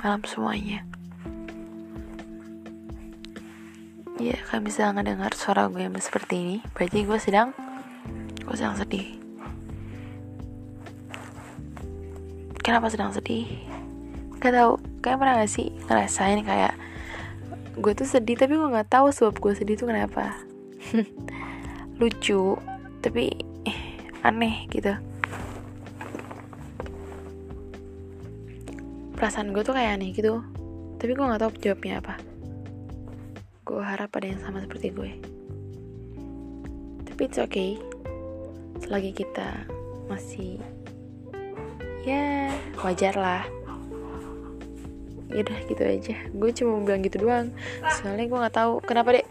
malam semuanya. Ya kalian bisa ngedengar suara gue yang seperti ini. Berarti gue sedang Gue sedang sedih. Kenapa sedang sedih? Gak tau Kayak pernah gak sih ngerasain kayak Gue tuh sedih tapi gue gak tahu sebab gue sedih tuh kenapa. Lucu Tapi eh, aneh gitu perasaan gue tuh kayak aneh gitu. Tapi gue nggak tahu jawabnya apa. Gue harap ada yang sama seperti gue. Tapi it's okay. Selagi kita masih ya wajar lah. Yaudah gitu aja. Gue cuma mau bilang gitu doang. Soalnya gue nggak tahu kenapa deh